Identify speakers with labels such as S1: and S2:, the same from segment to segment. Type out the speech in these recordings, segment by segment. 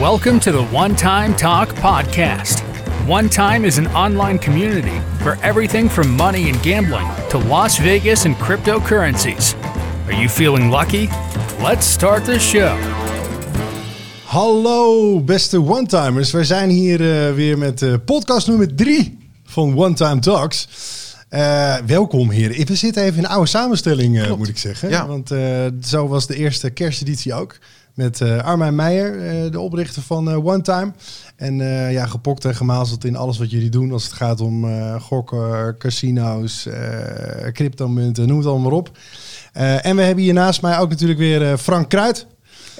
S1: Welcome to the One Time Talk podcast. One Time is an online community for everything from money and gambling to Las Vegas and cryptocurrencies. Are you feeling lucky? Let's start the show.
S2: Hallo beste one-timers. Wij zijn hier uh, weer met uh, podcast nummer 3 van One Time Talks. Uh, welkom heren. We zitten even in een oude samenstelling moet ik zeggen.
S3: Ja.
S2: Want zo was de eerste kersteditie ook. Met Armijn Meijer, de oprichter van One Time. En ja, gepokt en gemazeld in alles wat jullie doen als het gaat om gokken, casino's, cryptomunten, noem het allemaal maar op. en we hebben hier naast mij ook natuurlijk weer Frank Kruid.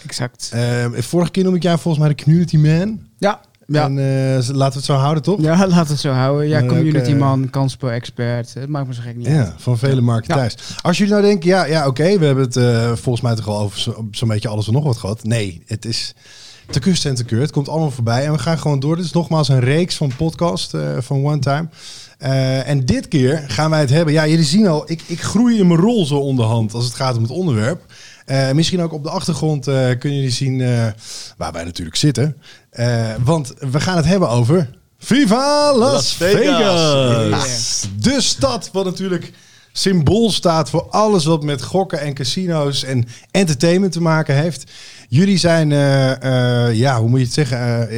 S4: Exact.
S2: Uh, vorige keer noem ik jou volgens mij de community man.
S4: Ja. Ja.
S2: En uh, laten we het zo houden, toch?
S4: Ja, laten we het zo houden. Ja, community man, kansspel-expert. Het maakt me zo gek niet
S2: Ja, van vele markten thuis. Als jullie nou denken, ja, ja oké, okay, we hebben het uh, volgens mij toch al over zo'n zo beetje alles en nog wat gehad. Nee, het is te kust en te keur. Het komt allemaal voorbij en we gaan gewoon door. Dit is nogmaals een reeks van podcast uh, van One Time. Uh, en dit keer gaan wij het hebben. Ja, jullie zien al, ik, ik groei in mijn rol zo onderhand als het gaat om het onderwerp. Uh, misschien ook op de achtergrond uh, kunnen jullie zien uh, waar wij natuurlijk zitten. want we gaan het hebben over Viva Las, Las Vegas. Vegas. De stad wat natuurlijk symbool staat voor alles wat met gokken en casino's en entertainment te maken heeft. Jullie zijn, ja, hoe moet je het zeggen?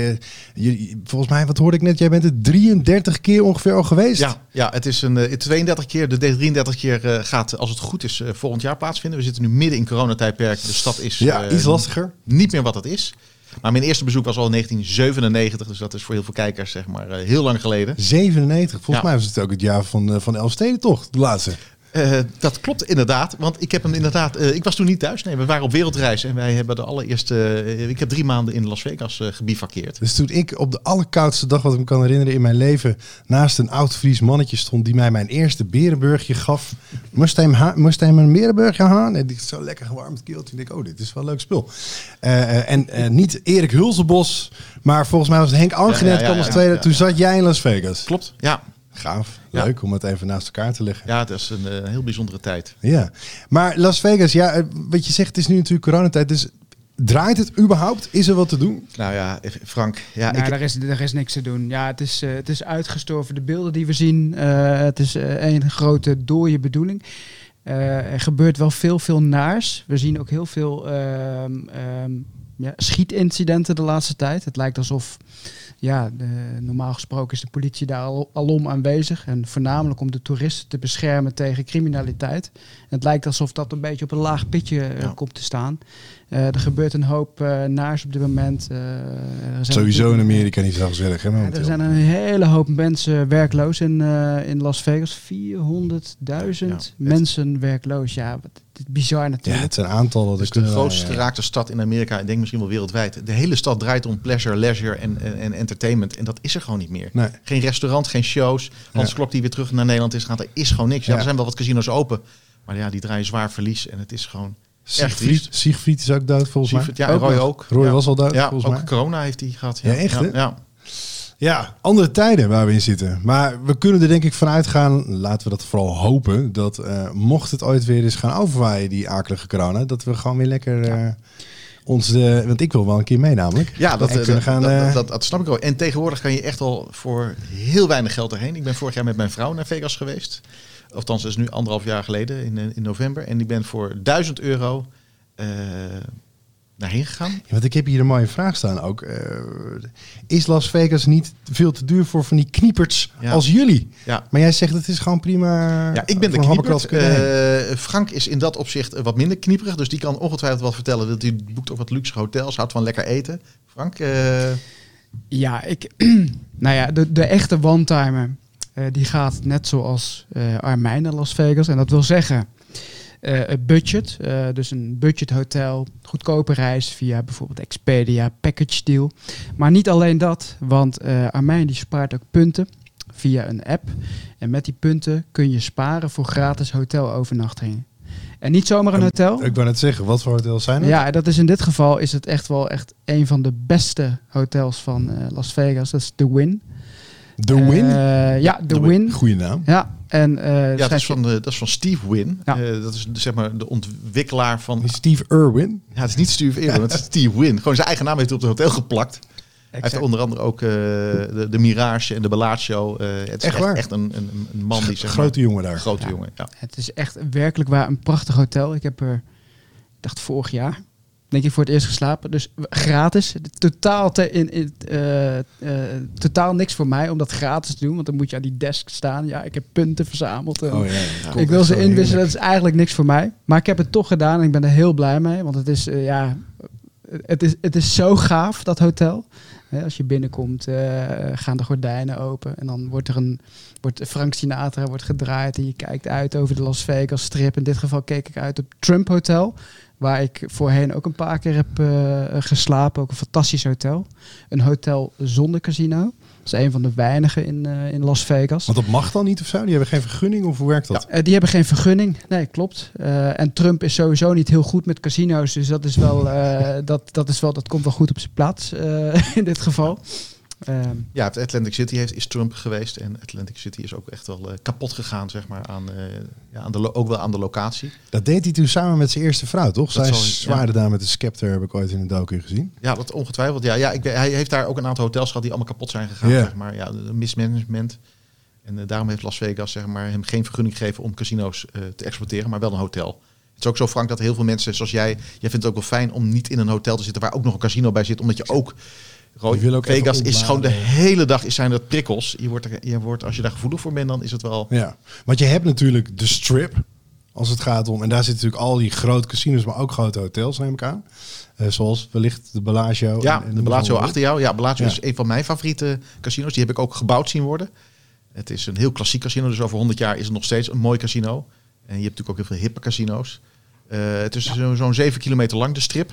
S2: Jullie, volgens mij, wat hoorde ik net? Jij bent er 33 keer ongeveer al geweest.
S3: Ja, ja het is een 32 keer. De 33 keer gaat, als het goed is, volgend jaar plaatsvinden. We zitten nu midden in coronatijdperk. De stad is
S2: ja, iets lastiger.
S3: Niet meer wat het is. Maar mijn eerste bezoek was al in 1997, dus dat is voor heel veel kijkers zeg maar heel lang geleden.
S2: 97, volgens ja. mij was het ook het jaar van, van Elfsteden toch, de laatste.
S3: Uh, dat klopt inderdaad, want ik heb hem inderdaad. Uh, ik was toen niet thuis. Nee, we waren op wereldreis en wij hebben de allereerste. Uh, ik heb drie maanden in Las Vegas gebivakkeerd.
S2: Dus toen ik op de allerkoudste dag, wat ik me kan herinneren in mijn leven, naast een oud Fries mannetje stond die mij mijn eerste berenburgje gaf. Moest hij hem, moest hij hem een berenburgje gaan? En die zo lekker gewarmd keeltje. Ik denk, oh, dit is wel een leuk spul. en niet Erik Hulzenbos, maar volgens mij was het Henk Angenet ja, ja, ja, als tweede. toen zat jij in Las Vegas.
S3: Klopt, ja.
S2: Gaaf. Leuk om het even naast elkaar te leggen.
S3: Ja, het is een uh, heel bijzondere tijd.
S2: Ja, maar Las Vegas, ja, wat je zegt, het is nu natuurlijk coronatijd. Dus draait het überhaupt? Is er wat te doen?
S3: Nou ja, Frank. Ja,
S4: nou, ik... daar, is, daar is niks te doen. Ja, het is, uh, het is uitgestorven. De beelden die we zien, uh, het is een grote dode bedoeling. er gebeurt wel veel, veel naars. We zien ook heel veel um, um, ja, schietincidenten de laatste tijd. Het lijkt alsof ja, de, normaal gesproken is de politie daar al, alom aanwezig. En voornamelijk om de toeristen te beschermen tegen criminaliteit. En het lijkt alsof dat een beetje op een laag pitje uh, ja. komt te staan. Uh, er gebeurt een hoop uh, naars op dit moment.
S2: Sowieso in Amerika niet zo gezellig, hè?
S4: er zijn een hele hoop mensen werkloos in, in Las Vegas. 400.000 ja, mensen werkloos. Ja, wat, bizar natuurlijk.
S2: Ja, het zijn aantallen.
S3: Het is de grootst geraakte stad in Amerika. Ik denk misschien wel wereldwijd. De hele stad draait om pleasure, leisure en, en, en entertainment. En dat is er gewoon niet meer.
S2: Nee.
S3: Geen restaurant, geen shows. Hans ja. Klok die weer terug naar Nederland is gaan. Er is gewoon niks. Ja, er zijn wel wat casinos open. Maar ja, die draaien zwaar verlies. En het is gewoon
S2: Siegfried, Siegfried is ook dood volgens
S3: Siegfried,
S2: mij.
S3: Ja, Roy ook.
S2: Roy was al dood
S3: ja,
S2: volgens
S3: ook
S2: mij.
S3: corona heeft hij gehad.
S2: Ja, echt hè?
S3: Ja.
S2: Ja, andere tijden waar we in zitten. Maar we kunnen er denk ik vanuit gaan, laten we dat vooral hopen, dat uh, mocht het ooit weer eens gaan overwaaien, die akelige corona, dat we gewoon weer lekker uh, ons, uh, want ik wil wel een keer mee namelijk.
S3: Ja, dat, dat, gaan, dat, dat, dat, snap ik ook. En tegenwoordig kan je echt al voor heel weinig geld erheen. Ik ben vorig jaar met mijn vrouw naar Vegas geweest. Althans, dat is nu anderhalf jaar geleden in, in november. En ik ben voor 1000 euro daarheen gegaan.
S2: Ja, want ik heb hier een mooie vraag staan ook. Uh, is Las Vegas niet veel te duur voor van die knieperts ja. als jullie?
S3: Ja.
S2: Maar jij zegt het is gewoon prima.
S3: Ja, ik ben de kniepert. Uh, Frank is in dat opzicht wat minder knieperig, dus die kan ongetwijfeld wat vertellen. Dat hij boekt ook wat luxe hotels, houdt van lekker eten. Frank? Uh...
S4: Ja, ik, nou ja, de, de echte one-timer, die gaat net zoals Armijn naar Las Vegas. En dat wil zeggen, uh, budget. Uh, dus een budgethotel, goedkope reis via bijvoorbeeld Expedia, package deal. Maar niet alleen dat, want Armijn die spaart ook punten via een app. En met die punten kun je sparen voor gratis hotelovernachtingen. En niet zomaar een hotel.
S2: Ik wou net zeggen, wat voor hotels zijn het?
S4: Ja, dat is in dit geval is het echt wel echt een van de beste hotels van Las Vegas. Dat is The Win.
S2: The Win?
S4: ja, The,
S2: The
S4: Win.
S2: Goeie naam.
S4: Ja, En, uh,
S3: ja, dat is, van, dat is van Steve Win. Ja. Uh, dat is zeg maar de ontwikkelaar van...
S2: Steve Irwin?
S3: Ja, het is niet Steve Irwin, het is Steve Win. Gewoon zijn eigen naam heeft hij op het hotel geplakt. Hij heeft onder andere ook uh, de, de, Mirage en de Bellagio. Uh, het is echt, echt, echt een, een, een, man die... Zeg
S2: grote jongen daar.
S3: Grote ja. jongen, ja.
S4: Het is echt werkelijk waar een prachtig hotel. Ik heb er, ik dacht vorig jaar, denk ik, voor het eerst geslapen. Dus gratis. Totaal, te, in, in uh, uh, totaal niks voor mij om dat gratis te doen. Want dan moet je aan die desk staan. Ja, ik heb punten verzameld.
S2: Oh, ja, ja.
S4: Ik wil ze inwisselen. Dat is eigenlijk niks voor mij. Maar ik heb het toch gedaan en ik ben er heel blij mee. Want het is, uh, ja, het is, het is zo gaaf, dat hotel. Als je binnenkomt, gaan de gordijnen open. En dan wordt er een wordt Frank Sinatra wordt gedraaid. En je kijkt uit over de Las Vegas strip. In dit geval keek ik uit op Trump Hotel. Waar ik voorheen ook een paar keer heb uh, geslapen. Ook een fantastisch hotel. Een hotel zonder casino. Dat is een van de weinigen in, uh, in Las Vegas.
S2: Want dat mag dan niet of zo? Die hebben geen vergunning of hoe werkt dat?
S4: Ja, uh, die hebben geen vergunning. Nee, klopt. en Trump is sowieso niet heel goed met casino's. Dus dat is wel, dat, dat, is wel, dat komt wel goed op zijn plaats in dit geval.
S3: Um, ja, het Atlantic City heeft, is Trump geweest. En Atlantic City is ook echt wel uh, kapot gegaan, zeg maar, aan, uh, ja, aan de ook wel aan de locatie.
S2: Dat deed hij toen samen met zijn eerste vrouw, toch? Zij zwaarde ja. daar met de Scepter, heb ik ooit in een docu gezien.
S3: Ja, dat ongetwijfeld. Ja, ja ik, hij heeft daar ook een aantal hotels gehad die allemaal kapot zijn gegaan, yeah. zeg maar. Ja, mismanagement. En uh, daarom heeft Las Vegas zeg maar, hem geen vergunning gegeven om casino's te exploiteren, maar wel een hotel. Het is ook zo, Frank, dat heel veel mensen zoals jij... Jij vindt het ook wel fijn om niet in een hotel te zitten waar ook nog een casino bij zit, omdat je ook wil ook Vegas is gewoon de hele dag is zijn dat prikkels. Je wordt, er, je wordt, als je daar gevoelig voor bent, dan is het wel.
S2: Ja, want je hebt natuurlijk de strip. Als het gaat om. En daar zitten natuurlijk al die grote casinos, maar ook grote hotels, neem ik aan. Uh, zoals wellicht de Bellagio.
S3: Ja, en, en de, Bellagio achter jou. Ja, Bellagio ja. is een van mijn favoriete casinos. Die heb ik ook gebouwd zien worden. Het is een heel klassiek casino. Dus over 100 jaar is het nog steeds een mooi casino. En je hebt natuurlijk ook heel veel hippe casino's. Uh, het is ja. zo'n 7 kilometer lang, de strip.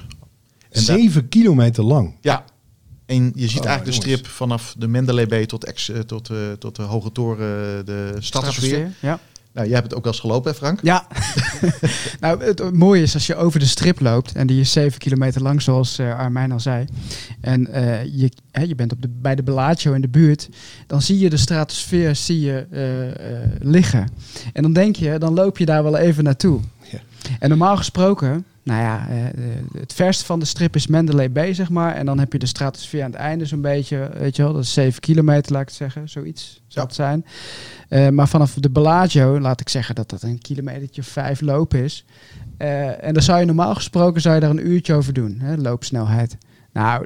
S2: En 7 kilometer lang?
S3: Ja, en je ziet oh, eigenlijk de strip vanaf de Mendeley Bay tot, ex, uh, tot, uh, tot de Hoge Toren, de stadsfeer.
S4: Ja.
S3: Nou, jij hebt het ook wel eens gelopen, hè Frank?
S4: Ja. nou, het mooie is als je over de strip loopt, en die is 7 kilometer lang, zoals uh, Armijn al zei. En uh, je, hè, je bent op de, bij de Bellagio in de buurt, dan zie je de stratosfeer zie je, uh, liggen. En dan denk je, dan loop je daar wel even naartoe. En normaal gesproken nou ja, uh, het verste van de strip is Mendeley Bay, zeg maar. En dan heb je de stratosfeer aan het einde zo'n beetje, weet je wel. Dat is 7 kilometer, laat ik het zeggen. Zoiets zou het zijn. Uh, maar vanaf de Bellagio, laat ik zeggen dat dat een kilometertje vijf loop is. Uh, en dan zou je normaal gesproken zou je daar een uurtje over doen, hè, loopsnelheid. Nou,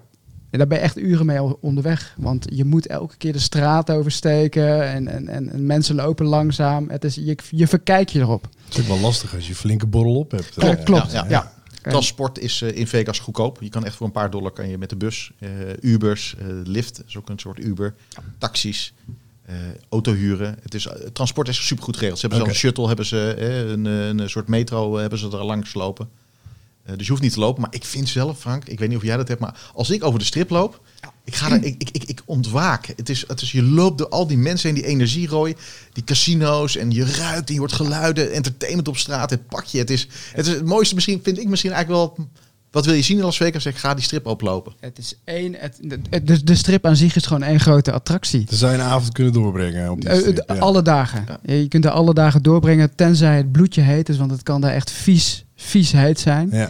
S4: daar ben je echt uren mee onderweg. Want je moet elke keer de straat oversteken en, en, en, en mensen lopen langzaam. Het is, je, je verkijk je erop.
S2: Het is wel lastig als je flinke borrel op hebt.
S4: Ja, klopt, ja. ja.
S3: Transport is uh, in Vegas goedkoop. Je kan echt voor een paar dollar kan je met de bus, uh, Ubers, uh, Lyft, is ook een soort Uber, taxis, auto huren. Het is, transport is supergoed geregeld. Ze hebben okay. zo'n shuttle, hebben ze een, een soort metro, hebben ze er langs lopen. Uh, dus je hoeft niet te lopen. Maar ik vind zelf, Frank, ik weet niet of jij dat hebt, maar als ik over de strip loop, ik, ga er, ik, ik, ik, ik ontwaak. Het is, het is, je loopt door al die mensen en die energierooi, die casino's en je ruikt en je hoort geluiden, entertainment op straat, het pakje. Het is het, is het mooiste misschien, vind ik misschien eigenlijk wel... Wat wil je zien in Las Vegas? Ik ga die strip oplopen.
S4: Het is één. Het, de, de strip aan zich is gewoon één grote attractie.
S2: Dan zou je een avond kunnen doorbrengen op die
S4: uh,
S2: strip,
S4: ja. Alle dagen. Ja. Je kunt er alle dagen doorbrengen, tenzij het bloedje heet is, want het kan daar echt vies, vies heet zijn.
S2: Ja.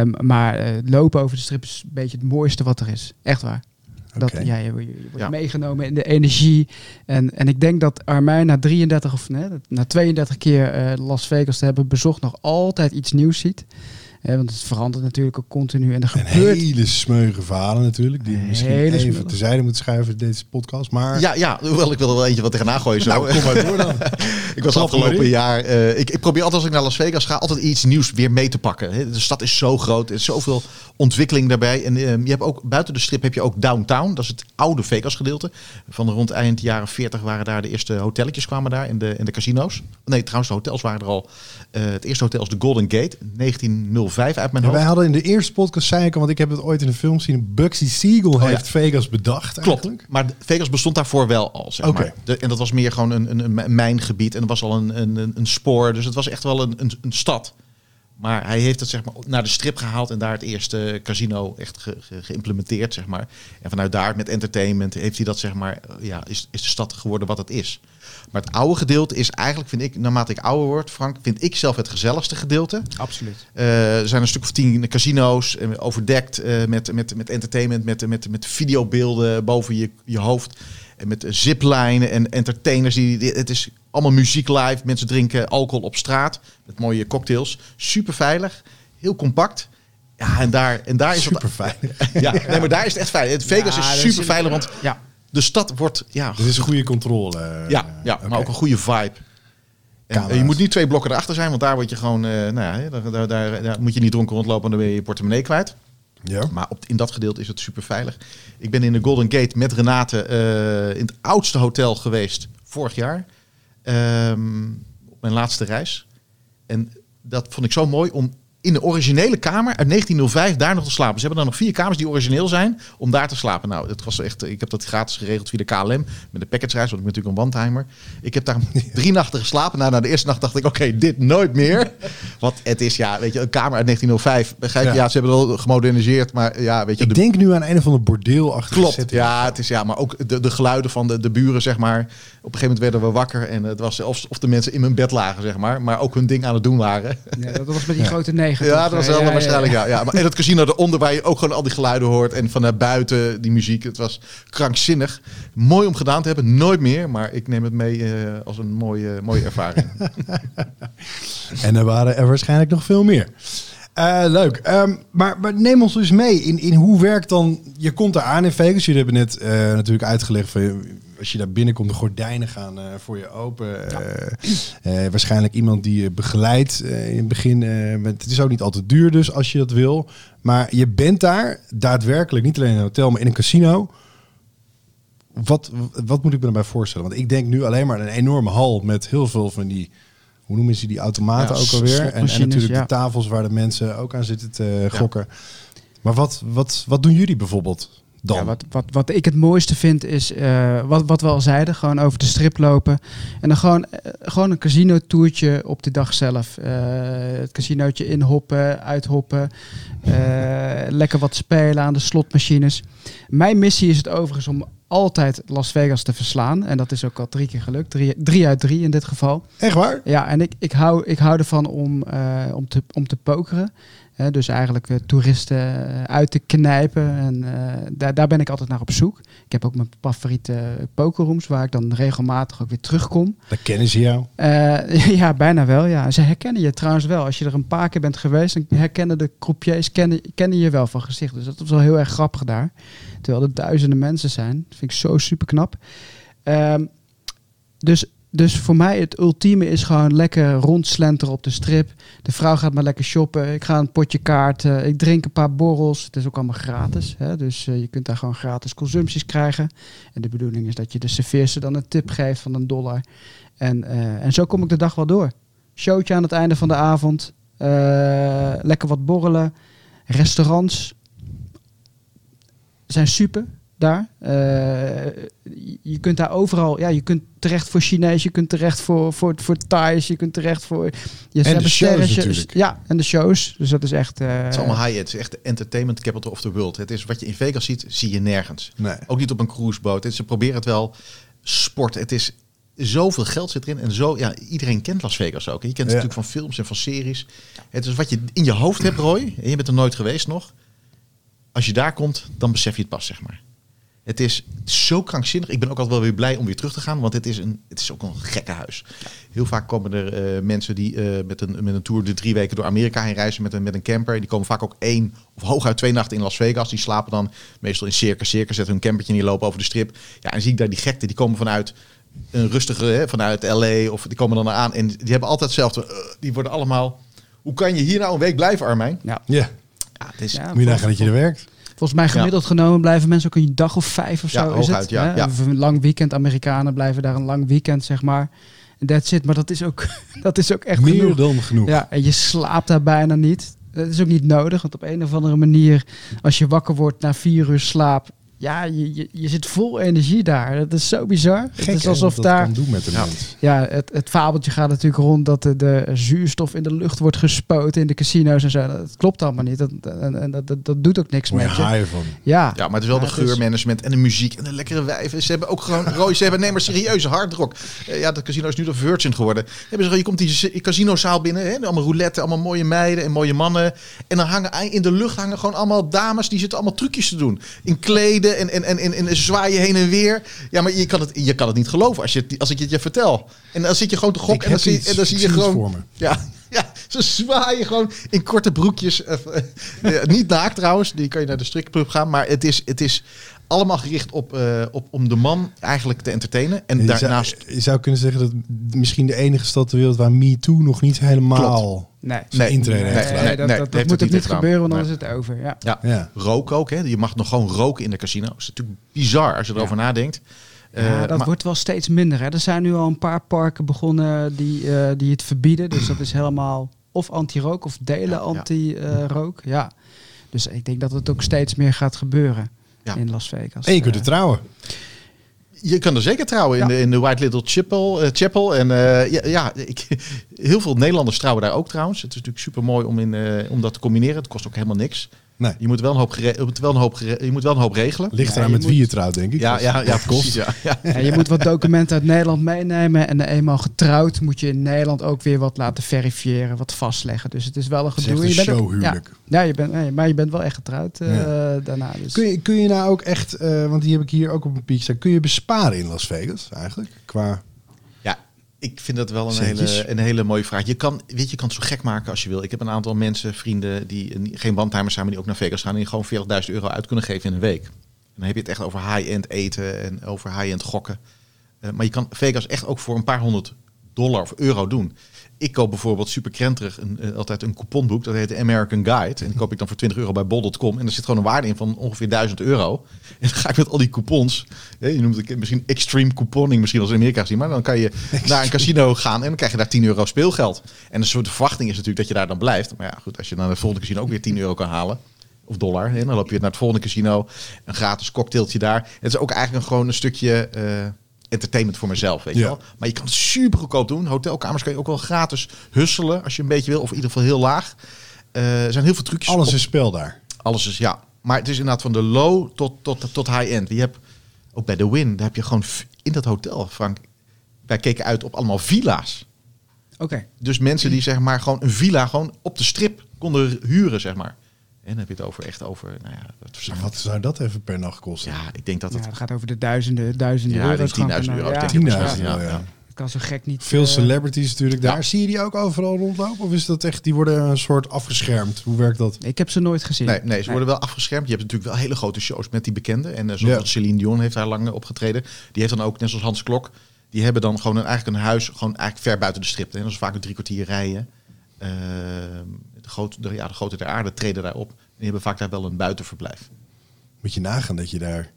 S4: Um, maar uh, lopen over de strip is een beetje het mooiste wat er is. Echt waar. Dat, okay. ja, je, je wordt ja. meegenomen in de energie. En, en ik denk dat Armijn na 33 of nee, na 32 keer uh, Las Vegas te hebben bezocht nog altijd iets nieuws ziet. Eh, want het verandert natuurlijk ook continu. En er gebeurt...
S2: hele smeuige verhalen natuurlijk. Die misschien even smeuige. terzijde moeten schuiven deze podcast. Maar...
S3: Ja, ja, hoewel ik wil er wel eentje wat tegenaan gooien. Zo.
S2: Nou, kom maar door dan.
S3: ik was afgelopen jaar... Uh, ik, ik probeer altijd als ik naar Las Vegas ga... altijd iets nieuws weer mee te pakken. De stad is zo groot. Er is zoveel ontwikkeling daarbij. En uh, je hebt ook buiten de strip heb je ook downtown. Dat is het oude Vegas gedeelte. Van de rond eind jaren 40 waren daar de eerste hotelletjes kwamen daar. En de, en de casino's. Nee, trouwens de hotels waren er al. Uh, het eerste hotel is de Golden Gate. 1905 uit mijn
S2: ja,
S3: hoofd.
S2: Wij hadden in de eerste podcast, zei ik, want ik heb het ooit in een film gezien. Bugsy Siegel oh, heeft ja. Vegas bedacht.
S3: Klopt,
S2: eigenlijk.
S3: maar Vegas bestond daarvoor wel al. Zeg
S2: okay.
S3: maar. De, en dat was meer gewoon een, een, een mijngebied. En er was al een, een, een spoor. Dus het was echt wel een, een, een stad. Maar hij heeft het zeg maar naar de strip gehaald en daar het eerste casino echt ge- ge- geïmplementeerd, zeg maar. En vanuit daar met entertainment heeft hij dat zeg maar, eh, ja, is, is de stad geworden wat het is. Maar het oude gedeelte is eigenlijk, vind ik, naarmate ik ouder word, Frank, vind ik zelf het gezelligste gedeelte.
S4: Absoluut.
S3: Eh, er zijn een stuk of tien casino's, eh, overdekt met, met, met entertainment, met, met, met videobeelden boven je, je hoofd. En met ziplijnen en entertainers. Die- het is allemaal muziek live. Mensen drinken alcohol op straat met mooie cocktails. Super veilig, heel compact. Ja, en daar, en daar is het.
S2: Super fijn.
S3: Ja, nee, maar daar is het echt veilig. Het Vegas
S4: Ja,
S3: is super veilig, want
S4: Ja,
S3: de stad wordt ja,
S2: Dit is een goede controle.
S3: ja, ja maar ook een goede vibe. En, je moet niet twee blokken erachter zijn, want daar word je gewoon, eh, nou ja, daar, daar, daar, daar moet je niet dronken rondlopen en dan ben je je portemonnee kwijt.
S2: Ja.
S3: Maar op, in dat gedeelte is het super veilig. Ik ben in de Golden Gate met Renate eh, in het oudste hotel geweest vorig jaar. Ehm, op mijn laatste reis. En dat vond ik zo mooi om in de originele kamer uit 1905 daar nog te slapen. Ze hebben dan nog vier kamers die origineel zijn om daar te slapen. Nou, het was echt, ik heb dat gratis geregeld via de KLM met de package-reis, want ik ben natuurlijk een one-timer. Ik heb daar drie nachten geslapen. Nou, na de eerste nacht dacht ik, oké, dit nooit meer. Want het is, ja, weet je, een kamer uit 1905. Begrijp je?
S2: Ja.
S3: Ja, ze hebben het wel gemoderniseerd, maar ja, weet je,
S2: Ik
S3: de
S2: denk nu aan een of ander bordeel achter
S3: Klopt, ja, het is ja, maar ook de, de geluiden van de, de buren, zeg maar. Op een gegeven moment werden we wakker en het was of, of de mensen in mijn bed lagen, zeg maar, maar ook hun ding aan het doen waren.
S4: ja, dat was met die grote
S3: Ja, dat was wel waarschijnlijk, ja. ja. Maar en het casino eronder, waar je ook gewoon al die geluiden hoort en vanuit buiten die muziek. Het was krankzinnig. Mooi om gedaan te hebben, nooit meer, maar ik neem het mee eh, als een mooie, mooie ervaring.
S2: En er waren er waarschijnlijk nog veel meer. Eh, leuk. Ehm, maar, maar neem ons dus mee in, in hoe werkt dan... Je komt daar aan in Vegas. Jullie hebben net eh, natuurlijk uitgelegd... Van, als je daar binnenkomt, de gordijnen gaan eh, voor je open. Eh, eh, waarschijnlijk iemand die je begeleidt in het begin. met- het is ook niet altijd duur dus als je dat wil. Maar je bent daar daadwerkelijk, niet alleen in een hotel, maar in een casino. Wat, wat moet ik me daarbij voorstellen? Want ik denk nu alleen maar aan een enorme hal met heel veel van die... Hoe noemen ze die automaten
S3: Ja,
S2: ook alweer? En, natuurlijk
S4: ja.
S2: de tafels waar de mensen ook aan zitten te gokken. Maar wat, wat, wat doen jullie bijvoorbeeld dan?
S4: Ja, wat, wat, wat ik het mooiste vind is, eh, wat, wat we al zeiden, gewoon over de strip lopen. En dan gewoon, eh, gewoon een casino toertje op de dag zelf. Eh, het casinootje inhoppen, uithoppen. lekker wat spelen aan de slotmachines. Mijn missie is het overigens om altijd Las Vegas te verslaan. En dat is ook al drie keer gelukt. Drie, drie uit drie in dit geval.
S2: Echt waar?
S4: Ja, en ik, ik, hou, ik hou ervan om, om, te, om te pokeren. Hè, dus eigenlijk eh, toeristen eh, uit te knijpen. En eh, daar, daar ben ik altijd naar op zoek. Ik heb ook mijn favoriete pokerrooms waar ik dan regelmatig ook weer terugkom.
S2: Dan kennen ze jou.
S4: Ja, bijna wel. Ja. Ze herkennen je trouwens wel. Als je er een paar keer bent geweest, dan herkennen de croupiers kennen, kennen je wel van gezicht. Dus dat is wel heel erg grappig daar. Terwijl er duizenden mensen zijn. Dat vind ik zo super knap. Ehm, dus, dus voor mij het ultieme is gewoon lekker rondslenteren op de strip. De vrouw gaat maar lekker shoppen. Ik ga een potje kaart. eh, ik drink een paar borrels. Het is ook allemaal gratis. Hè? Dus eh, je kunt daar gewoon gratis consumpties krijgen. En de bedoeling is dat je de serveerster dan een tip geeft van een dollar. En, eh, en zo kom ik de dag wel door. Showtje aan het einde van de avond. eh, lekker wat borrelen. Restaurants zijn super daar. Eh, je- kunt daar overal, ja, je kunt terecht voor Chinees, je kunt terecht voor, voor, voor Thais, je kunt terecht voor... Je, ze
S2: de
S4: hebben
S2: shows natuurlijk.
S4: Ja, en de shows. Dus dat is echt... eh,
S3: het is allemaal high-end. Het is echt de entertainment capital of the world. Het is wat je in Vegas ziet, zie je nergens.
S2: Nee.
S3: Ook niet op een cruiseboot. Ze proberen het wel. Sport. Het is zoveel geld zit erin. En zo, ja, iedereen kent Las Vegas ook. En je kent het
S2: Ja.
S3: natuurlijk van films en van series. Het is wat je in je hoofd hebt, Roy. En je bent er nooit geweest nog. Als je daar komt, dan besef je het pas, zeg maar. Het is zo krankzinnig. Ik ben ook altijd wel weer blij om weer terug te gaan. Want het is, een, het is ook een gekke huis. Heel vaak komen er eh, mensen die eh, met, een, met een tour de drie weken door Amerika heen reizen met een, met een camper. Die komen vaak ook één of hooguit twee nachten in Las Vegas. Die slapen dan meestal in Circus. Circus zetten hun campertje en die lopen over de strip. Ja, en zie ik daar die gekte. Die komen vanuit een rustige, hè, vanuit LA. Of die komen dan aan. En die hebben altijd hetzelfde. eh, die worden allemaal... Hoe kan je hier nou een week blijven, Armijn?
S4: ja.
S2: Ja,
S3: Ja, het is...
S4: Ja,
S2: moet je nagaan dat je er werkt.
S4: Volgens mij gemiddeld genomen blijven mensen ook een dag of vijf of
S3: Ja,
S4: zo. is
S3: hooguit,
S4: het,
S3: ja.
S4: Of een lang weekend. Amerikanen blijven daar een lang weekend, zeg maar. That's it. Maar dat is ook, dat is ook echt
S2: Meer
S4: genoeg.
S2: dan genoeg.
S4: Ja, en je slaapt daar bijna niet. Dat is ook niet nodig, want op een of andere manier, als je wakker wordt na vier uur slaap, ja, je, je, je zit vol energie daar. Dat is zo bizar.
S2: Gek,
S4: het is alsof
S2: dat
S4: daar...
S2: kan doen met de
S3: Ja.
S2: mens.
S4: Ja, het, het fabeltje gaat natuurlijk rond dat de, de zuurstof in de lucht wordt gespoten in de casino's en zo. Dat klopt allemaal niet. Dat, en, en dat, dat, dat doet ook niks
S2: je
S4: met je.
S2: haaien van.
S4: Ja,
S3: Ja, maar het is wel
S4: Ja,
S3: de geurmanagement en de muziek en de lekkere wijven. Ze hebben ook gewoon, Roy, ze hebben, nee maar serieuze hardrock. Eh, ja, dat casino is nu de Virgin geworden. Hebben ze, je komt die casinozaal binnen, hè, allemaal roulette, allemaal mooie meiden en mooie mannen. En dan hangen in de lucht hangen gewoon allemaal dames die zitten allemaal trucjes te doen. In kleden en, en, en, en, en zwaaien heen en weer. Ja, maar je kan het, je kan het niet geloven als, je, als ik het je vertel. En dan zit je gewoon te gokken en dan zie, en dan zie je gewoon... Ja, ja, ze zwaaien gewoon in korte broekjes. Eh, eh, niet naakt trouwens, die kan je naar de strikclub gaan. Maar het is, het is allemaal gericht op, eh, op, om de man eigenlijk te entertainen. En
S2: Je zou,
S3: daarnaast...
S2: je zou kunnen zeggen dat misschien de enige stad ter wereld waar Me Too nog niet helemaal
S4: nee.
S2: zijn
S3: Nee, nee,
S4: Nee, dat,
S3: nee,
S4: dat,
S3: heeft
S4: dat
S3: het
S4: moet ook
S3: niet
S4: gebeuren, want dan
S3: Nee.
S4: is het over. Ja.
S3: Ja,
S2: Ja.
S3: roken ook. Hè. Je mag nog gewoon roken in de casino. Dat is natuurlijk bizar als je erover nadenkt.
S4: Ja,
S3: Eh,
S4: dat
S3: maar-
S4: wordt wel steeds minder. Hè. Er zijn nu al een paar parken begonnen die, eh, die het verbieden. Dus dat is helemaal of anti-rook of delen
S3: Ja, ja.
S4: anti-rook. ja. Dus ik denk dat het ook steeds meer gaat gebeuren
S3: Ja.
S4: in Las Vegas.
S2: En je kunt er
S4: Eh,
S2: trouwen.
S3: Je kan er zeker trouwen in,
S4: Ja.
S3: de, in de White Little Chapel. eh, Chapel. En eh, ja, ja ik, heel veel Nederlanders trouwen daar ook trouwens. Het is natuurlijk super mooi om, in, eh, om dat te combineren. Het kost ook helemaal niks.
S2: Nee.
S3: Je moet wel een hoop, je moet wel een hoop, je moet wel een hoop regelen.
S2: Ligt eraan met
S4: moet-
S2: wie je trouwt, denk ik.
S3: Ja,
S2: Dus
S3: ja, ja, precies. Ja, ja.
S4: Ja, je moet wat documenten uit Nederland meenemen. En eenmaal getrouwd moet je in Nederland ook weer wat laten verifiëren, wat vastleggen. Dus het is wel een
S2: Het is
S4: gedoe. Je
S2: een
S4: bent ook-
S2: showhuwelijk.
S4: Ja, ja je bent, nee, maar je bent wel echt getrouwd eh,
S2: Ja.
S4: daarna. Dus.
S2: Kun je, kun je nou ook echt, eh, want die heb ik hier ook op een piek staan, kun je besparen in Las Vegas eigenlijk? Qua,
S3: ik vind dat wel een
S2: Centjes.
S3: hele, een hele mooie vraag. Je kan, weet je, je kan het zo gek maken als je wil. Ik heb een aantal mensen, vrienden, die een- geen bandtimers zijn, maar die ook naar Vegas gaan en die gewoon 40.000 euro uit kunnen geven in een week. En dan heb je het echt over high-end eten en over high-end gokken. Eh, maar je kan Vegas echt ook voor een paar honderd dollar of euro doen. Ik koop bijvoorbeeld super krenterig een, eh, altijd een couponboek. Dat heet de American Guide. En die koop ik dan voor 20 euro bij bol.com. En er zit gewoon een waarde in van ongeveer 1000 euro. En dan ga ik met al die coupons. je noemt het misschien extreme couponing, misschien als in Amerika gezien. Maar dan kan je naar een casino gaan en dan krijg je daar 10 euro speelgeld. En een soort verwachting is natuurlijk dat je daar dan blijft. Maar ja, goed, als je naar het volgende casino ook weer 10 euro kan halen. Of dollar. Hè, dan loop je naar het volgende casino. Een gratis cocktailtje daar. Het is ook eigenlijk een, gewoon een stukje eh, entertainment voor mezelf. Weet je
S2: Ja.
S3: wel. Maar je kan het super goedkoop doen. Hotelkamers kan je ook wel gratis husselen als je een beetje wil. Of in ieder geval heel laag. Eh, er zijn heel veel trucjes.
S2: alles
S3: op-
S2: is spel daar.
S3: alles is ja. Maar het is inderdaad van de low tot, tot, tot high-end. Je hebt ook bij de Win, daar heb je gewoon in dat hotel, Frank. Wij keken uit op allemaal villa's.
S4: Oké.
S3: Dus mensen die zeg maar gewoon een villa gewoon op de strip konden huren, zeg maar. En dan heb je het over echt over, nou ja, wat,
S2: Wat zou dat even per nacht kosten?
S3: ja, ik denk dat
S4: Ja,
S3: het
S4: het gaat over de duizenden, duizenden
S3: Ja,
S4: euro's.
S3: denk 10.000
S4: gewoon
S3: euro,
S4: ja,
S3: denk
S2: 10.000
S3: ja,
S2: euro, ja.
S3: ja.
S4: Het kan zo gek niet.
S2: Veel
S4: eh,
S2: celebrities natuurlijk daar.
S3: ja.
S2: Zie je die ook overal rondlopen? Of is dat echt, die worden een soort afgeschermd? Hoe werkt dat?
S4: Ik heb ze nooit gezien.
S3: Nee, nee, ze worden wel afgeschermd. Je hebt natuurlijk wel hele grote shows met die bekenden. En eh, zoals
S2: Ja.
S3: Celine Dion heeft daar lang opgetreden. Die heeft dan ook, net zoals Hans Klok, die hebben dan gewoon een, eigenlijk een huis gewoon eigenlijk ver buiten de strip. En dat is vaak een drie kwartier rijden. Eh, de, grote, de, ja, de grote der aarde treden daar op. En die hebben vaak daar wel een buitenverblijf.
S2: Moet je nagaan dat je daar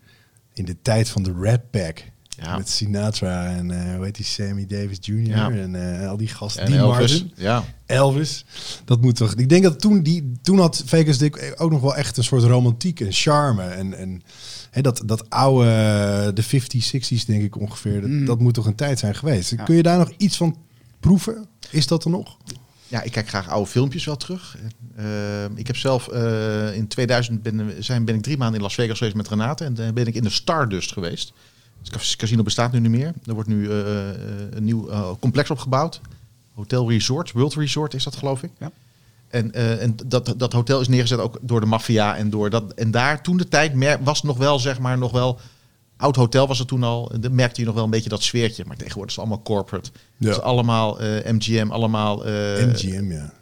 S2: in de tijd van de Red Pack...
S3: Ja.
S2: Met Sinatra en eh hoe heet die Sammy Davis Jr.
S3: Ja.
S2: en eh, al die gasten.
S3: En
S2: die
S3: Elvis,
S2: Martin.
S3: ja.
S2: Elvis. Dat moet toch. Ik denk dat toen die toen had Vegas Dick ook nog wel echt een soort romantiek en charme en en hè, dat dat oude de 50s, 60s denk ik ongeveer. Dat,
S4: Mm.
S2: dat moet toch een tijd zijn geweest. Kun je daar nog iets van proeven? Is dat er nog?
S3: Ja, ik kijk graag oude filmpjes wel terug. Eh, ik heb zelf eh, in 2000 ben, zijn, ben ik drie maanden in Las Vegas geweest met Renate. En dan ben ik in de Stardust geweest. Het casino bestaat nu niet meer. Er wordt nu eh, eh, een nieuw eh, complex opgebouwd. Hotel Resort, World Resort is dat geloof ik.
S4: Ja.
S3: En, eh, en dat, dat hotel is neergezet ook door de maffia en door dat. En daar toen de tijd was nog wel, zeg maar, nog wel. Oud hotel was het toen al. Dan merkte je nog wel een beetje dat sfeertje. Maar tegenwoordig is het allemaal corporate.
S2: Ja.
S3: Het is allemaal eh, MGM, allemaal. eh,
S2: MGM, ja.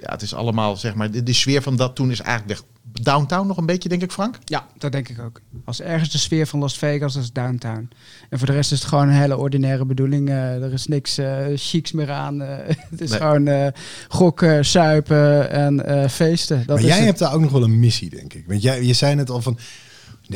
S3: ja, het is allemaal, zeg maar, de, de sfeer van dat toen is eigenlijk weg. Downtown nog een beetje, denk ik, Frank?
S4: Ja, dat denk ik ook. Als ergens de sfeer van Las Vegas, dat is downtown. En voor de rest is het gewoon een hele ordinaire bedoeling. Eh, er is niks eh chics meer aan. Eh, het is
S3: Nee.
S4: gewoon eh, gokken, suipen en eh, feesten. Dat
S2: maar
S4: is
S2: jij
S4: het.
S2: hebt daar ook nog wel een missie, denk ik. Want jij, je zei net al van.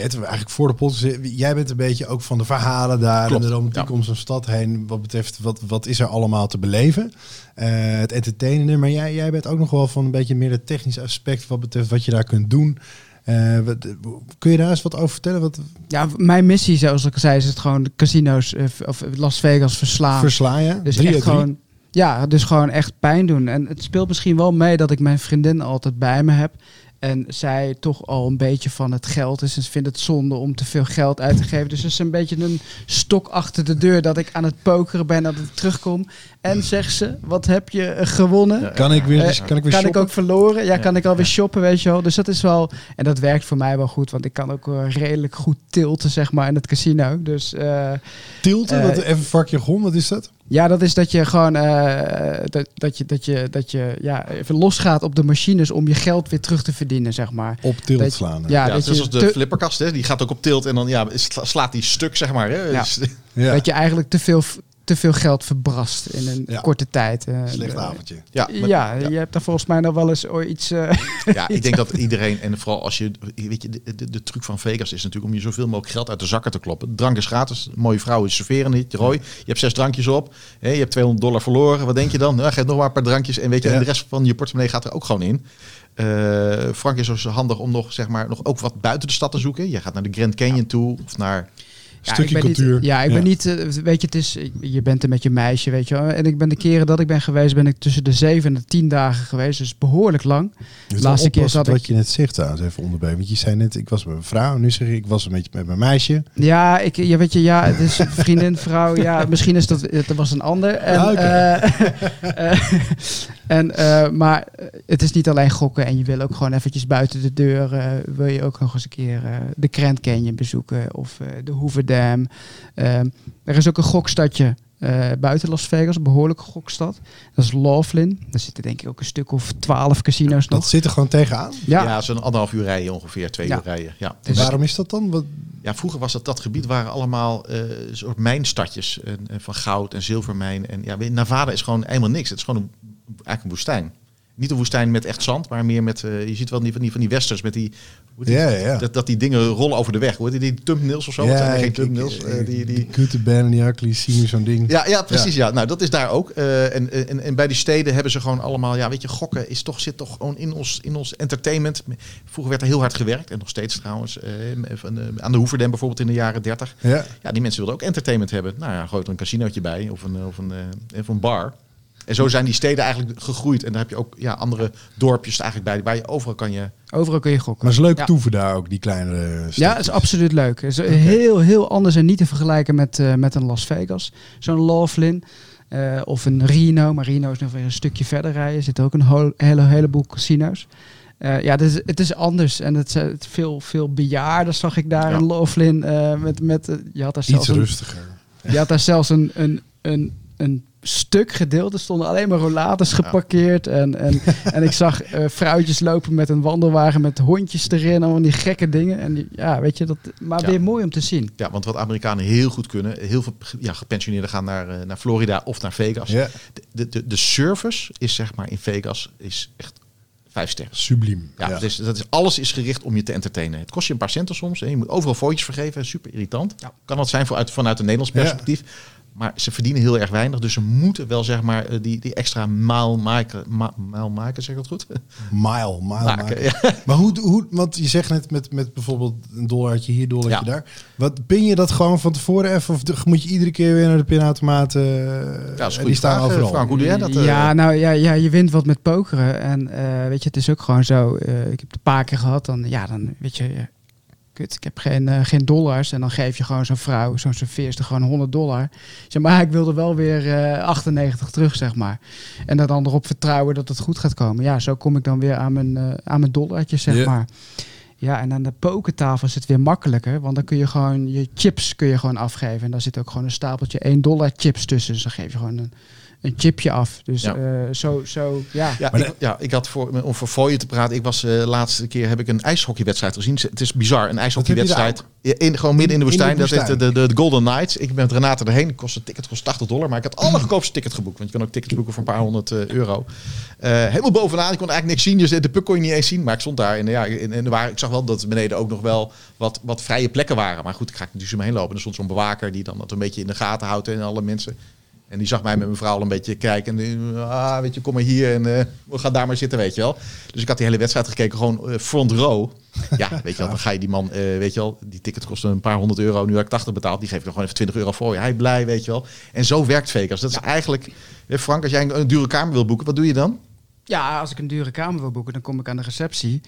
S2: Net eigenlijk voor de podcast. Jij bent een beetje ook van de verhalen daar
S3: Klopt,
S2: en de romantiek
S3: ja.
S2: om zo'n stad heen. Wat betreft wat, wat is er allemaal te beleven. Eh, het entertainen. Maar jij, jij bent ook nog wel van een beetje meer het technische aspect. Wat betreft wat je daar kunt doen. Eh, wat- kun je daar eens wat over vertellen? Wat
S4: Ja, mijn missie, zoals ik al zei, is het gewoon de casino's eh, of Las Vegas verslaan.
S2: verslaan je?
S4: Dus
S2: Drie
S4: echt
S2: drie?
S4: gewoon, ja, dus gewoon echt pijn doen. En het speelt misschien wel mee dat ik mijn vriendin altijd bij me heb. En zij toch al een beetje van het geld is. En ze vindt het zonde om te veel geld uit te geven. Dus het is een beetje een stok achter de deur dat ik aan het pokeren ben, dat ik terugkom. En zegt ze, wat heb je eh, gewonnen?
S3: Ja,
S2: Kan ik weer,
S4: Eh,
S2: kan ik weer
S4: kan ik ook verloren? Ja,
S3: Ja.
S4: kan ik alweer shoppen, weet je wel. Dus dat is wel... En dat werkt voor mij wel goed. Want ik kan ook wel redelijk goed tilten, zeg maar, in het casino. Dus eh,
S2: Tilten?
S4: Eh,
S2: wat, even vakje grond, wat is dat?
S4: Ja, dat is dat je gewoon... eh, dat, dat je, dat je, dat je ja, even losgaat op de machines om je geld weer terug te verdienen, zeg maar.
S2: Op tilt
S4: Dat-
S2: slaan. hè?
S4: Ja,
S3: Ja,
S4: dat
S3: het is
S4: je
S3: als de
S4: te-
S3: flipperkast, hè? die gaat ook op tilt en dan ja, sla- slaat die stuk, zeg maar. Hè?
S4: Ja.
S3: Dus-
S2: Ja.
S4: Dat je eigenlijk te veel, te veel geld verbrast in een
S2: Ja.
S4: korte tijd. eh,
S2: Slecht avondje.
S3: ja, maar-
S4: Ja, je hebt daar volgens mij nog wel eens ooit iets... eh,
S3: Ja, ik denk dat iedereen, en vooral als je, weet je, de, de, de truc van Vegas is natuurlijk om je zoveel mogelijk geld uit de zakken te kloppen. Drank is gratis, mooie vrouwen serveren niet, Roy. Je hebt zes drankjes op, hè, je hebt 200 dollar verloren. Wat denk je dan? Nou, geef nog maar een paar drankjes en weet je,
S2: Ja.
S3: en de rest van je portemonnee gaat er ook gewoon in. Eh, Frank is zo handig om nog, zeg maar, nog ook wat buiten de stad te zoeken. Je gaat naar de Grand Canyon toe of naar...
S4: Ja,
S2: Stukje
S4: ik ben
S2: cultuur.
S4: Niet, ja, ik ben niet, eh, weet je, het is, je bent er met je meisje, weet je wel. En ik ben de keren dat ik ben geweest, ben ik tussen de zeven en de tien dagen geweest. Dus behoorlijk lang. Laatste keer zat
S2: wat
S4: ik-
S2: je net zegt trouwens, even onderbreken. Want je zei net, ik was met mijn vrouw. Nu zeg ik, ik was een beetje met mijn meisje.
S4: Ja, ik, ja, weet je, ja, het is vriendin, vrouw. Ja, misschien is dat, het was een ander. En,
S2: Ah, oké.
S4: eh, eh, en, eh, maar eh, het is niet alleen gokken. En je wil ook gewoon eventjes buiten de deur, eh, wil je ook nog eens een keer eh, de Grand Canyon bezoeken. Of eh, de Hoover Dam. Ehm, er is ook een gokstadje eh, buiten Las Vegas, een behoorlijke gokstad. Dat is Laughlin. Daar zitten denk ik ook een stuk of twaalf casino's
S2: Dat
S4: nog.
S2: zit er gewoon tegenaan.
S3: Ja,
S4: Ja,
S3: zo'n anderhalf uur rijden ongeveer, twee
S4: Ja.
S3: uur rijden. Ja.
S2: En
S4: Dus-
S2: waarom is dat dan? Wat,
S3: Ja, vroeger was dat, dat gebied waren allemaal eh soort mijnstadjes en, en van goud en zilvermijn. En ja, Nevada is gewoon helemaal niks. Het is gewoon een, eigenlijk een woestijn. Niet een woestijn met echt zand, maar meer met, eh, je ziet wel die, van, die, van die westerns met die,
S2: Ja, ja, ja.
S3: Dat, dat die dingen rollen over de weg. Hoe heet die, die thumbnails of zo? Er geen thumbnails.
S2: ik-
S3: eh, die, die,
S2: die Cute Ben en die Ugly, zie nu zo'n ding.
S3: ja, ja, precies. Ja. Nou, dat is daar ook. Eh, en, en, en bij die steden hebben ze gewoon allemaal, ja, weet je, gokken is toch, zit toch gewoon in ons, in ons entertainment. Vroeger werd er heel hard gewerkt en nog steeds trouwens. eh, eh, aan de Hoeverdam bijvoorbeeld in de jaren 30.
S2: Ja.
S3: Ja, die mensen wilden ook entertainment hebben. Nou ja, gooi er een casinootje bij of een, of een, eh, of een bar. En zo zijn die steden eigenlijk gegroeid. En daar heb je ook ja, andere dorpjes eigenlijk bij, waar je overal kan je...
S4: overal kun je gokken.
S2: Maar het is leuk
S4: Ja.
S2: toeven daar ook, die kleinere
S4: Ja, het is absoluut leuk. Het is heel, heel anders en niet te vergelijken met, eh, met een Las Vegas. Zo'n Laughlin eh, of een Reno. Maar Reno is nog weer een stukje verder rijden. Er zitten ook een hele, heleboel casino's. Eh, ja, het is, het is anders. En het, is, het veel, veel bejaarden zag ik daar
S3: Ja.
S4: in Laughlin. eh, met, met, je had daar zelfs
S2: Iets
S4: een,
S2: rustiger.
S4: je had daar zelfs een, een, een, een stuk gedeeld. Er stonden alleen maar rollators geparkeerd. En, en, en ik zag eh, vrouwtjes lopen met een wandelwagen met hondjes erin. Allemaal die gekke dingen. En die, ja, weet je, dat, maar
S3: Ja.
S4: weer mooi om te zien.
S3: Ja, want wat Amerikanen heel goed kunnen, heel veel ja, gepensioneerden gaan naar, eh, naar Florida of naar Vegas.
S2: Ja,
S3: De, de, de service is zeg maar in Vegas is echt vijf sterren.
S2: subliem.
S3: Ja,
S2: Ja.
S3: Dat is, dat is, alles is gericht om je te entertainen. Het kost je een paar centen soms. En je moet overal fooitjes vergeven. Super irritant.
S4: Ja.
S3: Kan dat zijn vanuit, vanuit een Nederlands
S2: Ja.
S3: perspectief. Maar ze verdienen heel erg weinig. Dus ze moeten wel zeg maar eh, die, die extra maal maken. Ma, maal maken, zeg ik dat goed?
S2: Mile, mile
S3: Maken,
S2: maken.
S3: ja.
S2: Maar hoe, hoe, want je zegt net met, met bijvoorbeeld een dollartje hier, dollartje
S3: Ja.
S2: daar. Wat pin je dat gewoon van tevoren even? Of de- moet je iedere keer weer naar de pinautomaten? eh,
S3: Ja, dat is een
S2: en die staan
S3: vraag, eh,
S2: overal.
S3: Frank. Hoe doe jij dat? eh?
S4: Ja, nou ja, ja, je wint wat met pokeren. En eh, weet je, het is ook gewoon zo. eh, ik heb het een paar keer gehad. Dan, ja, dan weet je, kut, ik heb geen, eh, geen dollars. En dan geef je gewoon zo'n vrouw, zo'n serveerster, gewoon 100 dollar. Zeg maar, ik wilde wel weer eh 98 terug, zeg maar. En dan, dan erop vertrouwen dat het goed gaat komen. Ja, zo kom ik dan weer aan mijn, eh, aan mijn dollartjes, zeg maar. Ja, en aan de pokertafel is het weer makkelijker. Want dan kun je gewoon je chips kun je gewoon afgeven. En daar zit ook gewoon een stapeltje 1 dollar chips tussen. Dus dan geef je gewoon een, een chipje af. Dus
S3: Ja.
S4: eh, zo, zo, ja.
S3: Ja,
S2: Maar
S3: ik, ja, ik had voor, om voor fooien te praten. Ik was eh, de laatste keer heb ik een ijshockeywedstrijd gezien. Het is bizar, een ijshockeywedstrijd. In, gewoon midden in de
S2: In de
S3: woestijn. dat is
S2: woestijn.
S3: de, de, de Golden Knights. Ik ben met Renate erheen. Het kost een ticket kost 80 dollar. Maar ik had het allergoedkoopste ticket geboekt. Want je kan ook tickets boeken voor een paar honderd eh, euro. Eh, helemaal bovenaan. Ik kon eigenlijk niks zien. Dus de puk kon je niet eens zien. Maar ik stond daar. En, ja, en, en waren, ik zag wel dat beneden ook nog wel wat, wat vrije plekken waren. Maar goed, ik ga natuurlijk zo heen lopen. En er stond zo'n bewaker die dan dat een beetje in de gaten houdt. En alle mensen. En die zag mij met mijn vrouw al een beetje kijken. En die, ah, weet je, kom maar hier en uh, we gaan daar maar zitten, weet je wel. Dus ik had die hele wedstrijd gekeken, gewoon uh, front row. Ja, weet je wel, dan ga je die man, uh, weet je wel, die ticket kostte een paar honderd euro. Nu heb ik 80 betaald, die geef ik nog gewoon even 20 euro voor. Hij blij, weet je wel. En zo werkt Vegas. Dat is eigenlijk, Frank, als jij een, een dure kamer wil boeken, wat doe je dan?
S4: Ja, als ik een dure kamer wil boeken, dan kom ik aan de receptie.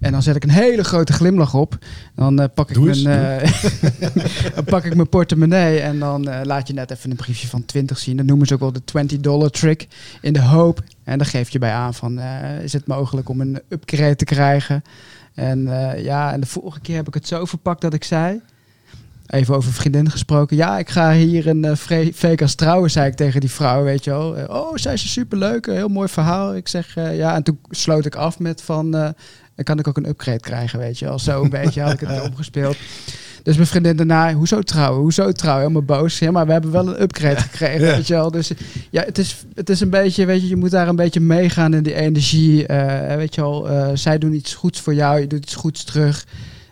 S4: En dan zet ik een hele grote glimlach op. Dan uh, pak, ik mijn, uh, dan pak ik mijn portemonnee en dan uh, laat je net even een briefje van 20 zien. Dat noemen ze ook wel de 20 dollar trick. In de hoop. En dan geef je bij aan van, is het mogelijk om een upgrade te krijgen? En ja, en de vorige keer heb ik het zo verpakt dat ik zei... Even over vriendin gesproken. Ja, ik ga hier een uh, Vegas trouwen, zei ik tegen die vrouw, weet je wel. oh, zij is superleuk, heel mooi verhaal. Ik zeg, ja, en toen sloot ik af met van... Dan kan ik ook een upgrade krijgen, weet je wel. Zo een beetje had ik het omgespeeld. Dus mijn vriendin daarna, hoezo trouwen? Hoezo trouwen? Helemaal boos. Ja, maar we hebben wel een upgrade gekregen, weet je wel. Dus ja, het is, het is een beetje, weet je, je moet daar een beetje meegaan in die energie. Uh, weet je wel, uh, zij doen iets goeds voor jou, je doet iets goeds terug.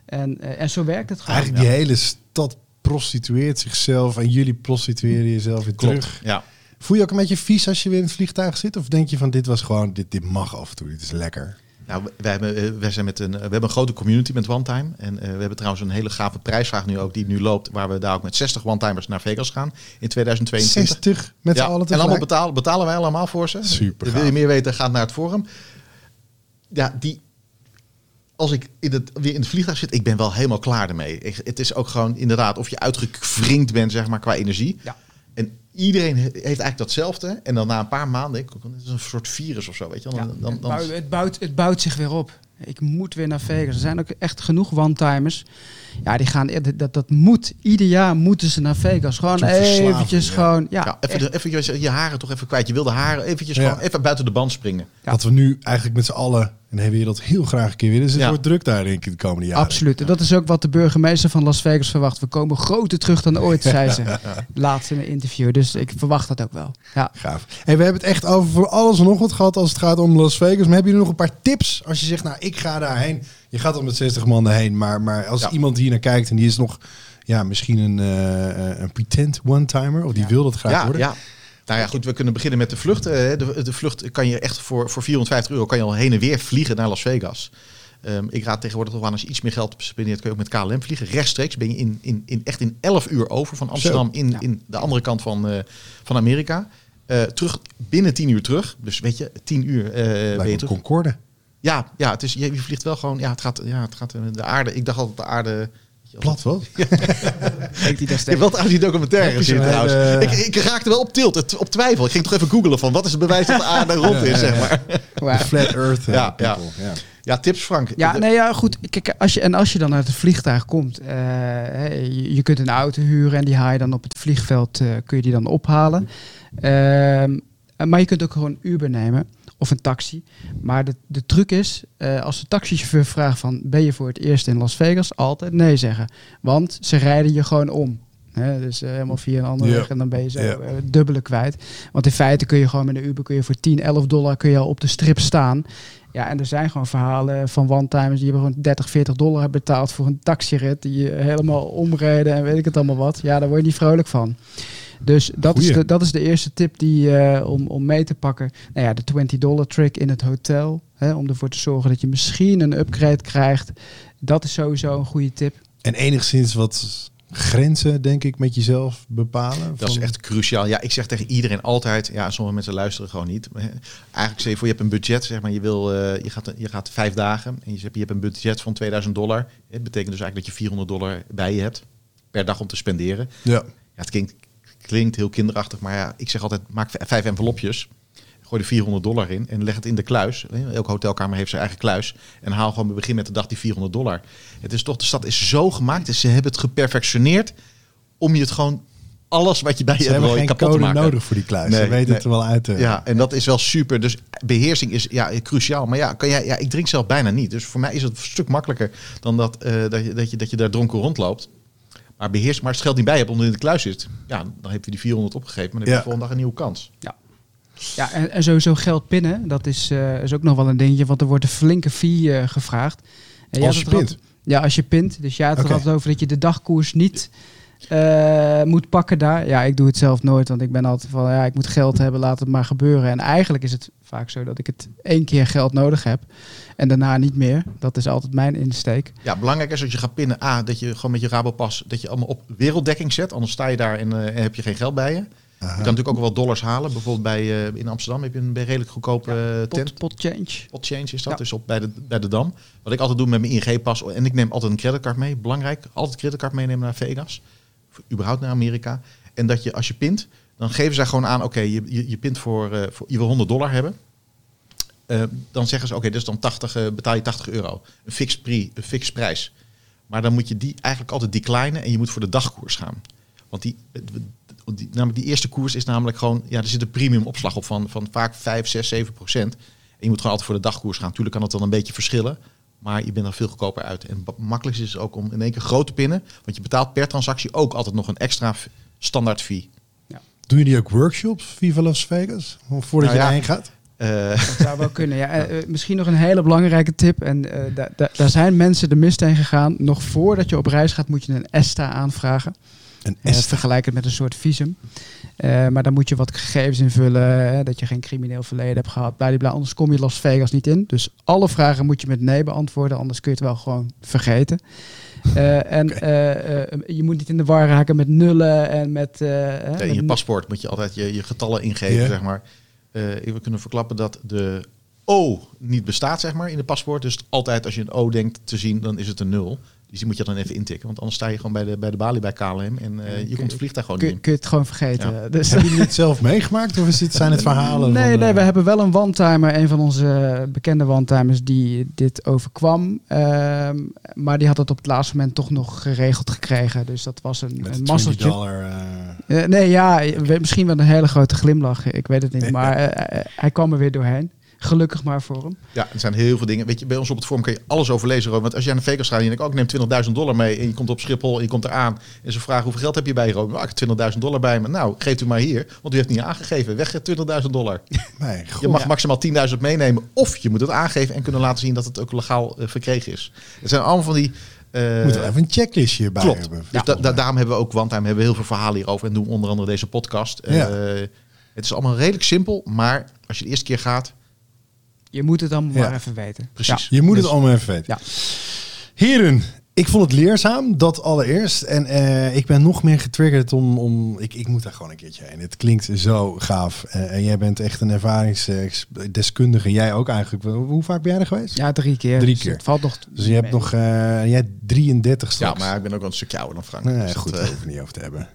S4: En, uh, en zo werkt het gewoon.
S2: Eigenlijk die hele stad prostitueert zichzelf en jullie prostitueren jezelf weer
S3: Klopt,
S2: terug.
S3: Ja.
S2: Voel je ook een beetje vies als je weer in het vliegtuig zit? Of denk je van dit was gewoon, dit, dit mag af en toe, dit is lekker?
S3: Nou, wij hebben, wij zijn met een, we hebben een grote community met one-time. En uh, we hebben trouwens een hele gave prijsvraag nu ook, die nu loopt, waar we daar ook met 60 one-timers naar Vegas gaan in 2022.
S2: 60 met
S3: ja,
S2: z'n allen
S3: En allemaal betalen, betalen wij allemaal voor ze.
S2: Super.
S3: Wil je meer weten, ga naar het forum. Ja, die, als ik in het, weer in het vliegtuig zit, ik ben wel helemaal klaar ermee. Ik, het is ook gewoon inderdaad, of je uitgevringd bent, zeg maar, qua energie.
S4: Ja.
S3: En iedereen heeft eigenlijk datzelfde. En dan na een paar maanden, ik, het is een soort virus of zo, weet je wel. Dan, dan, dan,
S4: het, bouwt, het, bouwt, het bouwt zich weer op. Ik moet weer naar Vegas. Er zijn ook echt genoeg one-timers. Ja, die gaan, dat, dat moet, ieder jaar moeten ze naar Vegas. Gewoon eventjes
S3: ja.
S4: gewoon, ja.
S3: ja even, de, even je haren toch even kwijt. Je wil de haren eventjes ja. gewoon even buiten de band springen.
S2: Wat we nu eigenlijk met z'n allen in de hele wereld heel graag een keer willen. Dus het
S3: Ja.
S2: wordt druk daar denk ik de komende jaren.
S4: Absoluut. En dat is ook wat de burgemeester van Las Vegas verwacht. We komen groter terug dan ooit, zei ze. Laatst in een interview. Dus ik verwacht dat ook wel. Ja.
S2: Gaaf. Hey, we hebben het echt over voor alles en nog wat gehad als het gaat om Las Vegas. Maar hebben jullie nog een paar tips als je zegt, nou ik ga daarheen. Je gaat al met 60 man daarheen. Maar, maar als
S3: Ja.
S2: iemand hier naar kijkt en die is nog ja, misschien een, eh, een pretend one-timer. Of die wil dat graag
S3: Ja,
S2: worden.
S3: ja. Nou ja, goed, we kunnen beginnen met de vlucht. Eh, De, de vlucht kan je echt voor, voor 450 euro kan je al heen en weer vliegen naar Las Vegas. Ehm, ik raad tegenwoordig toch aan als je iets meer geld spendeert, kun je ook met KLM vliegen. Rechtstreeks ben je in, in, in, echt in 11 uur over van Amsterdam in,
S4: Ja.
S3: in de andere kant van, eh, van Amerika. Eh, terug binnen 10 uur terug. Dus weet je, 10 uur ben je
S2: Lijkt me
S3: terug.
S2: Concorde.
S3: Ja, ja, het is, je, je vliegt wel gewoon. Ja, het gaat, ja, het gaat de aarde. Ik dacht altijd de aarde.
S2: Plat wat?
S4: Denkt hij
S3: Ik heb wel trouwens die documentaire
S2: je
S3: gezien trouwens. Ik, ik raakte wel op tilt, het- op twijfel. Ik ging toch even googelen van wat is het bewijs dat de aarde rond is, zeg maar.
S2: Flat Earth eh,
S3: Ja, ja.
S2: people. ja.
S3: Ja, tips Frank.
S4: Ja, nee, ja, goed. Kijk, als je, en als je dan uit het vliegtuig komt, eh, hè, je, je kunt een auto huren en die haal je dan op het vliegveld, eh, kun je die dan ophalen. Ehm, maar je kunt ook gewoon Uber nemen of een taxi. Maar de, de truc is, eh, als de taxichauffeur vraagt van, ben je voor het eerst in Las Vegas? Altijd nee zeggen. Want ze rijden je gewoon om. Dus eh, helemaal via een andere weg en dan ben je zo eh, dubbele kwijt. Want in feite kun je gewoon met een Uber kun je voor 10, 11 dollar kun je al op de strip staan. Ja, en er zijn gewoon verhalen van one-timers die hebben gewoon 30, 40 dollar betaald voor een taxirit. Die je helemaal omreden en weet ik het allemaal wat. Ja, daar word je niet vrolijk van. Dus dat, is de, dat is de eerste tip die, eh, om, om mee te pakken. Nou ja, de 20 dollar trick in het hotel. Hè, om ervoor te zorgen dat je misschien een upgrade krijgt. Dat is sowieso een goede tip.
S2: En enigszins wat grenzen, denk ik, met jezelf bepalen.
S3: Dat is echt cruciaal. Ja, ik zeg tegen iedereen altijd, ja, sommige mensen luisteren gewoon niet. Eigenlijk stel je voor, je hebt een budget, zeg maar, je, wil, eh, je, gaat, je gaat vijf dagen en je, zegt, je hebt een budget van 2000 dollar. Het betekent dus eigenlijk dat je 400 dollar bij je hebt per dag om te spenderen.
S2: Ja.
S3: Ja, het klinkt, klinkt heel kinderachtig, maar ja, ik zeg altijd, maak vijf envelopjes. Gooi er 400 dollar in en leg het in de kluis. Elke hotelkamer heeft zijn eigen kluis. En haal gewoon bij begin met de dag die 400 dollar. Het is toch, de stad is zo gemaakt. Dus ze hebben het geperfectioneerd om je het gewoon alles wat je bij je hebt kapot te
S2: code
S3: maken.
S2: nodig voor die kluis.
S3: Nee,
S2: Ze weten
S3: nee.
S2: het er wel uit. te-
S3: Ja, en dat is wel super. Dus beheersing is ja, cruciaal. Maar ja, kan jij, ja, ik drink zelf bijna niet. Dus voor mij is het een stuk makkelijker dan dat, eh, dat, je, dat, je, dat je daar dronken rondloopt. Maar beheers, maar als het geld niet bij hebt omdat in de kluis zit, ja, dan heb je die 400 opgegeven, maar dan heb je
S2: Ja.
S3: de volgende dag een nieuwe kans.
S4: Ja, en, en sowieso geld pinnen, dat is, eh, is ook nog wel een dingetje, want er wordt een flinke fee eh, gevraagd. En
S2: Als je pint?
S4: Ja, als je pint. Dus had het altijd over dat je de dagkoers niet eh, moet pakken daar. Ja, ik doe het zelf nooit, want ik ben altijd van, ja, ik moet geld hebben, laat het maar gebeuren. En eigenlijk is het vaak zo dat ik het één keer geld nodig heb en daarna niet meer. Dat is altijd mijn insteek.
S3: Ja, belangrijk is als je gaat pinnen, A, dat je gewoon met je Rabopas, dat je allemaal op werelddekking zet. Anders sta je daar en, uh, en heb je geen geld bij je. Je kan natuurlijk ook wel dollars halen. Bijvoorbeeld bij, uh, in Amsterdam heb je een redelijk goedkope ja, tent.
S4: Pot change.
S3: Pot change is dat, ja. dus op, bij, de, bij de Dam. Wat ik altijd doe met mijn ING-pas, en ik neem altijd een creditcard mee. Belangrijk, altijd creditcard meenemen naar Vegas. Überhaupt naar Amerika. En dat je als je pint, dan geven zij gewoon aan, oké, je, je, je pint voor, uh, voor, je wil 100 dollar hebben. Uh, dan zeggen ze, oké, dus dan 80, uh, betaal je 80 euro. Een fix, pri, een fix prijs. Maar dan moet je die eigenlijk altijd declinen en je moet voor de dagkoers gaan. Want die, namelijk die eerste koers is namelijk gewoon, ja, er zit een premium opslag op van, van vaak 5, 6, 7 procent. En je moet gewoon altijd voor de dagkoers gaan. Tuurlijk kan het dan een beetje verschillen, maar je bent er veel goedkoper uit. En het makkelijkste is ook om in één keer groot te pinnen, want je betaalt per transactie ook altijd nog een extra standaard fee.
S2: Ja. Doen jullie ook workshops, Viva Las Vegas, voordat nou, je erheen gaat?
S4: Uh. Dat zou wel kunnen. Ja, uh, misschien nog een hele belangrijke tip. En uh, da da daar zijn mensen de mist heen gegaan. Nog voordat je op reis gaat, moet je een ESTA aanvragen.
S2: Een ESTA?
S4: vergelijk het met een soort visum. maar dan moet je wat gegevens invullen. dat je geen crimineel verleden hebt gehad. Bladibla, anders kom je Las Vegas niet in. Dus alle vragen moet je met nee beantwoorden. Anders kun je het wel gewoon vergeten. en okay. je moet niet in de war raken met nullen en met...
S3: In je paspoort moet je altijd je, je getallen ingeven, yeah. zeg maar. Uh, we kunnen verklappen dat de O niet bestaat, zeg maar, in de paspoort. Dus altijd als je een O denkt te zien, dan is het een nul. Dus die moet je dan even intikken. Want anders sta je gewoon bij de, bij de balie bij KLM en uh, je komt het vliegtuig gewoon
S4: kun,
S3: niet in.
S4: Kun je het gewoon vergeten.
S2: Ja. Dus. Hebben jullie het zelf meegemaakt of is het, zijn het verhalen?
S4: Nee,
S2: van,
S4: nee, we hebben wel een one-timer. Een van onze bekende one-timers die dit overkwam. Uh, maar die had het op het laatste moment toch nog geregeld gekregen. Dus dat was een,
S2: Met
S4: een masseltje.
S2: Dollar, uh...
S4: nee, ja, misschien wel een hele grote glimlach. Ik weet het niet. Maar hij kwam er weer doorheen. Gelukkig maar voor hem.
S3: Ja, er zijn heel veel dingen. Weet je, bij ons op het forum kun je alles overlezen. Want als jij naar Vegas gaat en je denkt, oh, ik neem 20.000 dollar mee. En je komt op Schiphol en je komt eraan. En ze vragen, hoeveel geld heb je bij je? Oh, ik heb 20.000 dollar bij me. Nou, geeft u maar hier. Want u heeft niet aangegeven. Weg 20.000 dollar.
S2: Nee,
S3: je mag ja. maximaal 10.000 meenemen. Of je moet het aangeven en kunnen laten zien dat het ook legaal uh, verkregen is. Het zijn allemaal van die...
S2: Uh, Moet er even een checklistje bij
S3: klopt.
S2: hebben.
S3: Dus da da daarom hebben we ook OneTime hebben we heel veel verhalen hierover. En doen onder andere deze podcast.
S2: Ja.
S3: Uh, het is allemaal redelijk simpel. Maar als je de eerste keer gaat...
S4: Je moet het allemaal
S2: Ja.
S4: maar even weten.
S3: Precies.
S2: Je moet
S3: Dus-
S2: het allemaal even weten.
S4: Ja.
S2: Heren, ik vond het leerzaam, dat allereerst. En eh, ik ben nog meer getriggerd om... om ik, ik moet daar gewoon een keertje heen. Het klinkt zo gaaf. Eh, en jij bent echt een ervaringsdeskundige. Jij ook eigenlijk. Hoe vaak ben jij er geweest?
S4: Ja, drie keer.
S2: Drie
S4: Dus
S2: keer.
S4: Het valt nog.
S2: Dus je hebt
S4: mee.
S2: nog... eh, jij hebt 33
S3: Ja,
S2: straks.
S3: maar ik ben ook wel een stukje ouder dan Frank.
S2: Nee,
S3: Dus
S2: goed, daar hoeven niet over te hebben.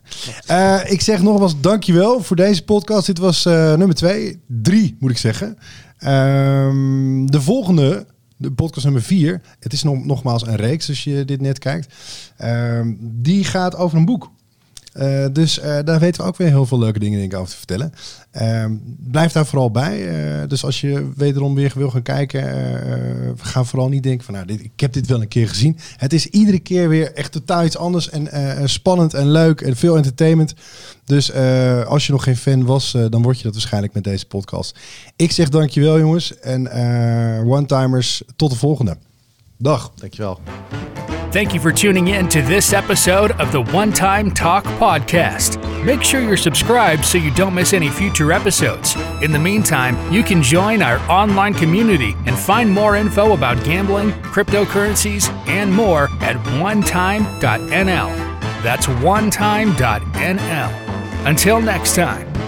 S2: Eh, ik zeg nogmaals dankjewel voor deze podcast. Dit was eh, nummer twee. Drie, moet ik zeggen. Ehm, de volgende, de podcast nummer vier. Het is nog, nogmaals een reeks als je dit net kijkt. Ehm, die gaat over een boek. Eh, dus eh, daar weten we ook weer heel veel leuke dingen denk ik, over te vertellen. Ehm, blijf daar vooral bij. Eh, dus als je wederom weer wil gaan kijken, ga vooral niet denken van nou, dit, ik heb dit wel een keer gezien. Het is iedere keer weer echt totaal iets anders en spannend en leuk en veel entertainment. Dus als je nog geen fan was, dan word je dat waarschijnlijk met deze podcast. Ik zeg dankjewel jongens en one-timers, tot de volgende. Dag.
S3: Dankjewel.
S1: Thank you for tuning in to this episode of the One Time Talk Podcast. Make sure you're subscribed so you don't miss any future episodes. In the meantime, you can join our online community and find more info about gambling, cryptocurrencies, and more at onetime.nl. That's onetime.nl. Until next time.